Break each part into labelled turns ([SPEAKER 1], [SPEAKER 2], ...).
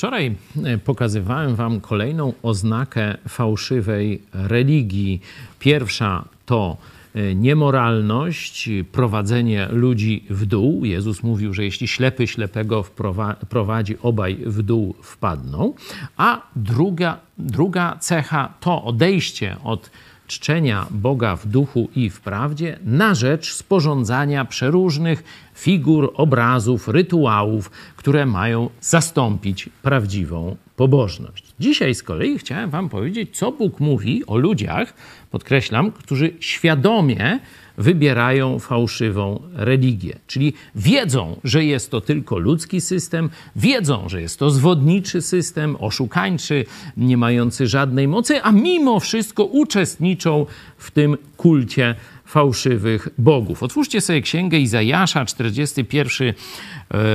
[SPEAKER 1] Wczoraj e, pokazywałem Wam kolejną oznakę fałszywej religii. Pierwsza to e, niemoralność, prowadzenie ludzi w dół. Jezus mówił, że jeśli ślepy ślepego prowadzi, obaj w dół wpadną. A druga, druga cecha to odejście od czczenia Boga w duchu i w prawdzie na rzecz sporządzania przeróżnych figur, obrazów, rytuałów, które mają zastąpić prawdziwą pobożność. Dzisiaj z kolei chciałem Wam powiedzieć, co Bóg mówi o ludziach, podkreślam, którzy świadomie wybierają fałszywą religię. Czyli wiedzą, że jest to tylko ludzki system, wiedzą, że jest to zwodniczy system, oszukańczy, nie mający żadnej mocy, a mimo wszystko uczestniczą w tym kulcie fałszywych bogów. Otwórzcie sobie księgę Izajasza, 41 e,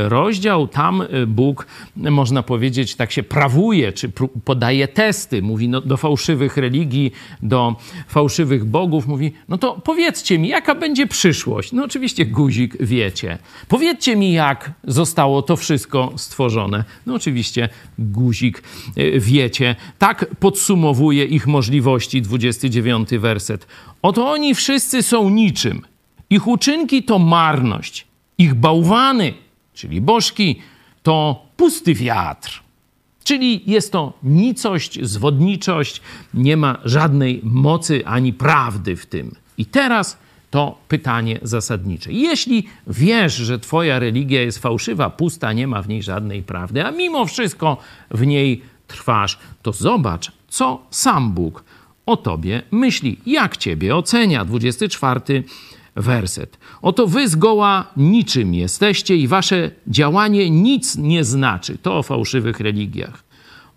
[SPEAKER 1] rozdział. Tam e, Bóg, można powiedzieć, tak się prawuje, czy podaje testy. Mówi no, do fałszywych religii, do fałszywych bogów. Mówi, no to powiedzcie mi, jaka będzie przyszłość? No oczywiście guzik wiecie. Powiedzcie mi, jak zostało to wszystko stworzone. No oczywiście guzik e, wiecie. Tak podsumowuje ich możliwości 29 werset. Oto oni wszyscy są niczym. Ich uczynki to marność. Ich bałwany, czyli bożki, to pusty wiatr. Czyli jest to nicość, zwodniczość, nie ma żadnej mocy ani prawdy w tym. I teraz to pytanie zasadnicze. Jeśli wiesz, że Twoja religia jest fałszywa, pusta, nie ma w niej żadnej prawdy, a mimo wszystko w niej trwasz, to zobacz, co sam Bóg o tobie myśli, jak ciebie ocenia. 24 werset. Oto wy zgoła niczym jesteście i wasze działanie nic nie znaczy. To o fałszywych religiach.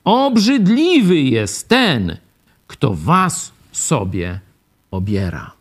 [SPEAKER 1] Obrzydliwy jest ten, kto was sobie obiera.